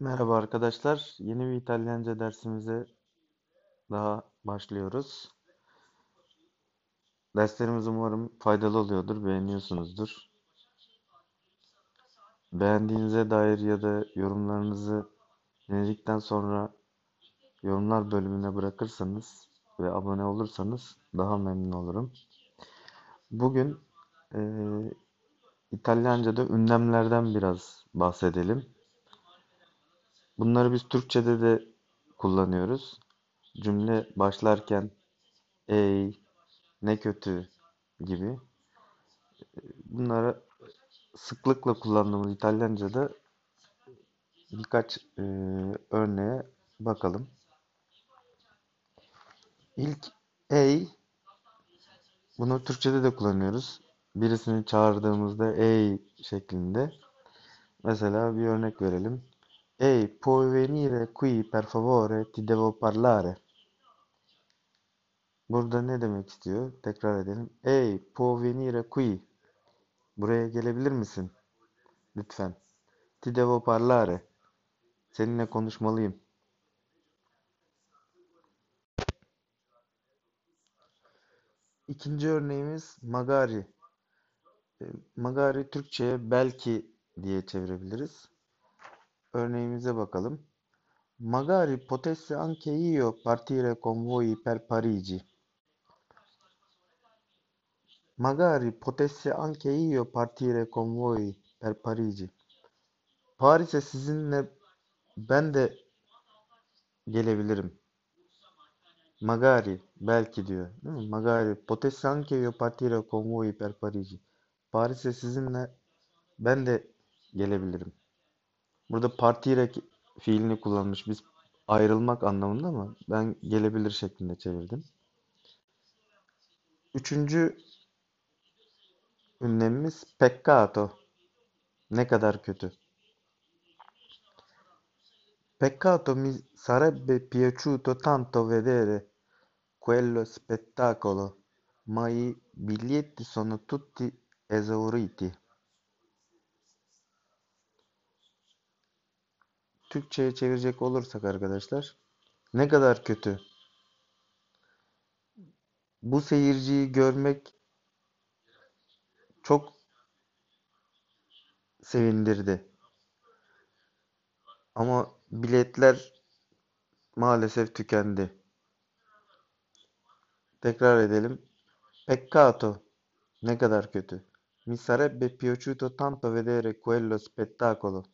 Merhaba arkadaşlar. Yeni bir İtalyanca dersimize daha başlıyoruz. Derslerimiz umarım faydalı oluyordur, beğeniyorsunuzdur. Beğendiğinize dair ya da yorumlarınızı dinledikten sonra yorumlar bölümüne bırakırsanız ve abone olursanız daha memnun olurum. Bugün eee İtalyanca'da ünlemlerden biraz bahsedelim. Bunları biz Türkçe'de de kullanıyoruz. Cümle başlarken ey, ne kötü gibi. Bunlara sıklıkla kullandığımız İtalyanca'da birkaç e, örneğe bakalım. İlk ey, bunu Türkçe'de de kullanıyoruz. Birisini çağırdığımızda ey şeklinde. Mesela bir örnek verelim. Ehi, puoi venire qui per favore? Ti devo parlare. Burada ne demek istiyor? Tekrar edelim. Ehi, puoi venire qui? Buraya gelebilir misin? Lütfen. Ti devo parlare. Seninle konuşmalıyım. İkinci örneğimiz magari. E, Magari Türkçe'ye belki diye çevirebiliriz. Örneğimize bakalım. Magari potessi anche io partire con voi per Parigi. Magari potessi anche io partire con voi per Parigi. Paris'e sizinle ben de gelebilirim. Magari belki diyor. Değil mi? Magari potessi anche io partire con voi per Parigi. Paris'e sizinle ben de gelebilirim. Burada partire ki- fiilini kullanmış. Biz ayrılmak anlamında ama ben gelebilir şeklinde çevirdim. Üçüncü ünlemimiz peccato. Ne kadar kötü. Peccato mi sarebbe piaciuto tanto vedere quello spettacolo, ma i biglietti sono tutti esauriti. Türkçe'ye çevirecek olursak arkadaşlar, ne kadar kötü. Bu seyirciyi görmek çok sevindirdi. Ama biletler maalesef tükendi. Tekrar edelim. Peccato. Ne kadar kötü. Mi sarebbe piaciuto tanto vedere quello spettacolo.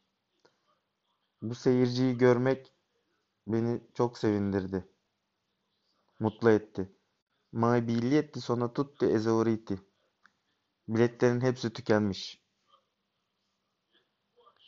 Bu seyirciyi görmek beni çok sevindirdi. Mutlu etti. Ma biglietti sono tutti esauriti. Biletlerin hepsi tükenmiş.